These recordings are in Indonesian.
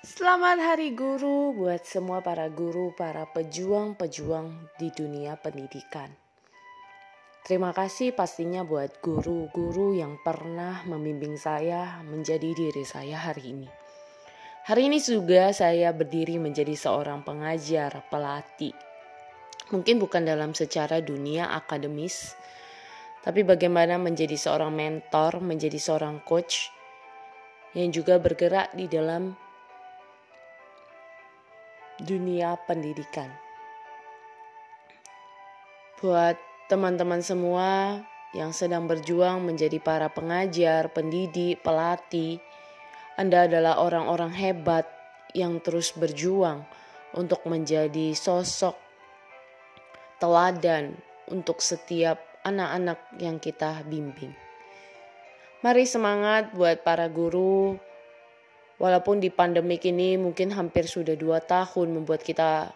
Selamat Hari Guru buat semua para guru, para pejuang-pejuang di dunia pendidikan. Terima kasih pastinya buat guru-guru yang pernah membimbing saya menjadi diri saya hari ini. Hari ini juga saya berdiri menjadi seorang pengajar, pelatih. Mungkin bukan dalam secara dunia akademis, tapi bagaimana menjadi seorang mentor, menjadi seorang coach yang juga bergerak di dalam dunia pendidikan. Buat teman-teman semua yang sedang berjuang menjadi para pengajar, pendidik, pelatih, Anda adalah orang-orang hebat yang terus berjuang untuk menjadi sosok teladan untuk setiap anak-anak yang kita bimbing. Mari semangat buat para guru, Walaupun di pandemik ini mungkin hampir sudah dua tahun membuat kita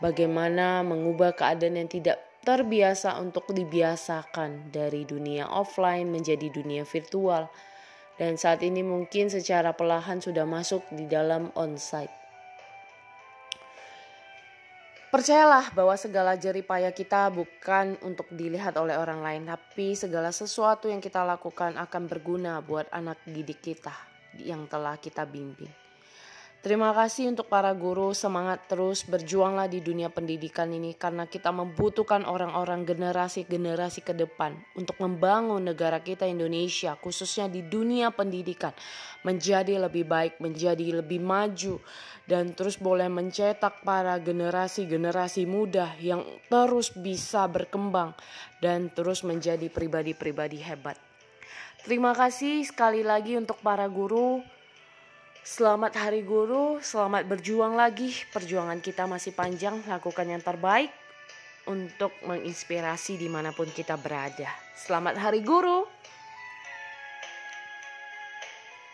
bagaimana mengubah keadaan yang tidak terbiasa untuk dibiasakan dari dunia offline menjadi dunia virtual. Dan saat ini mungkin secara perlahan sudah masuk di dalam onsite. Percayalah bahwa segala jeripaya kita bukan untuk dilihat oleh orang lain, tapi segala sesuatu yang kita lakukan akan berguna buat anak didik kita yang telah kita bimbing. Terima kasih untuk para guru, semangat terus berjuanglah di dunia pendidikan ini karena kita membutuhkan orang-orang generasi-generasi ke depan untuk membangun negara kita Indonesia khususnya di dunia pendidikan menjadi lebih baik, menjadi lebih maju dan terus boleh mencetak para generasi-generasi muda yang terus bisa berkembang dan terus menjadi pribadi-pribadi hebat. Terima kasih sekali lagi untuk para guru. Selamat Hari Guru, selamat berjuang lagi. Perjuangan kita masih panjang, lakukan yang terbaik untuk menginspirasi di mana pun kita berada. Selamat Hari Guru.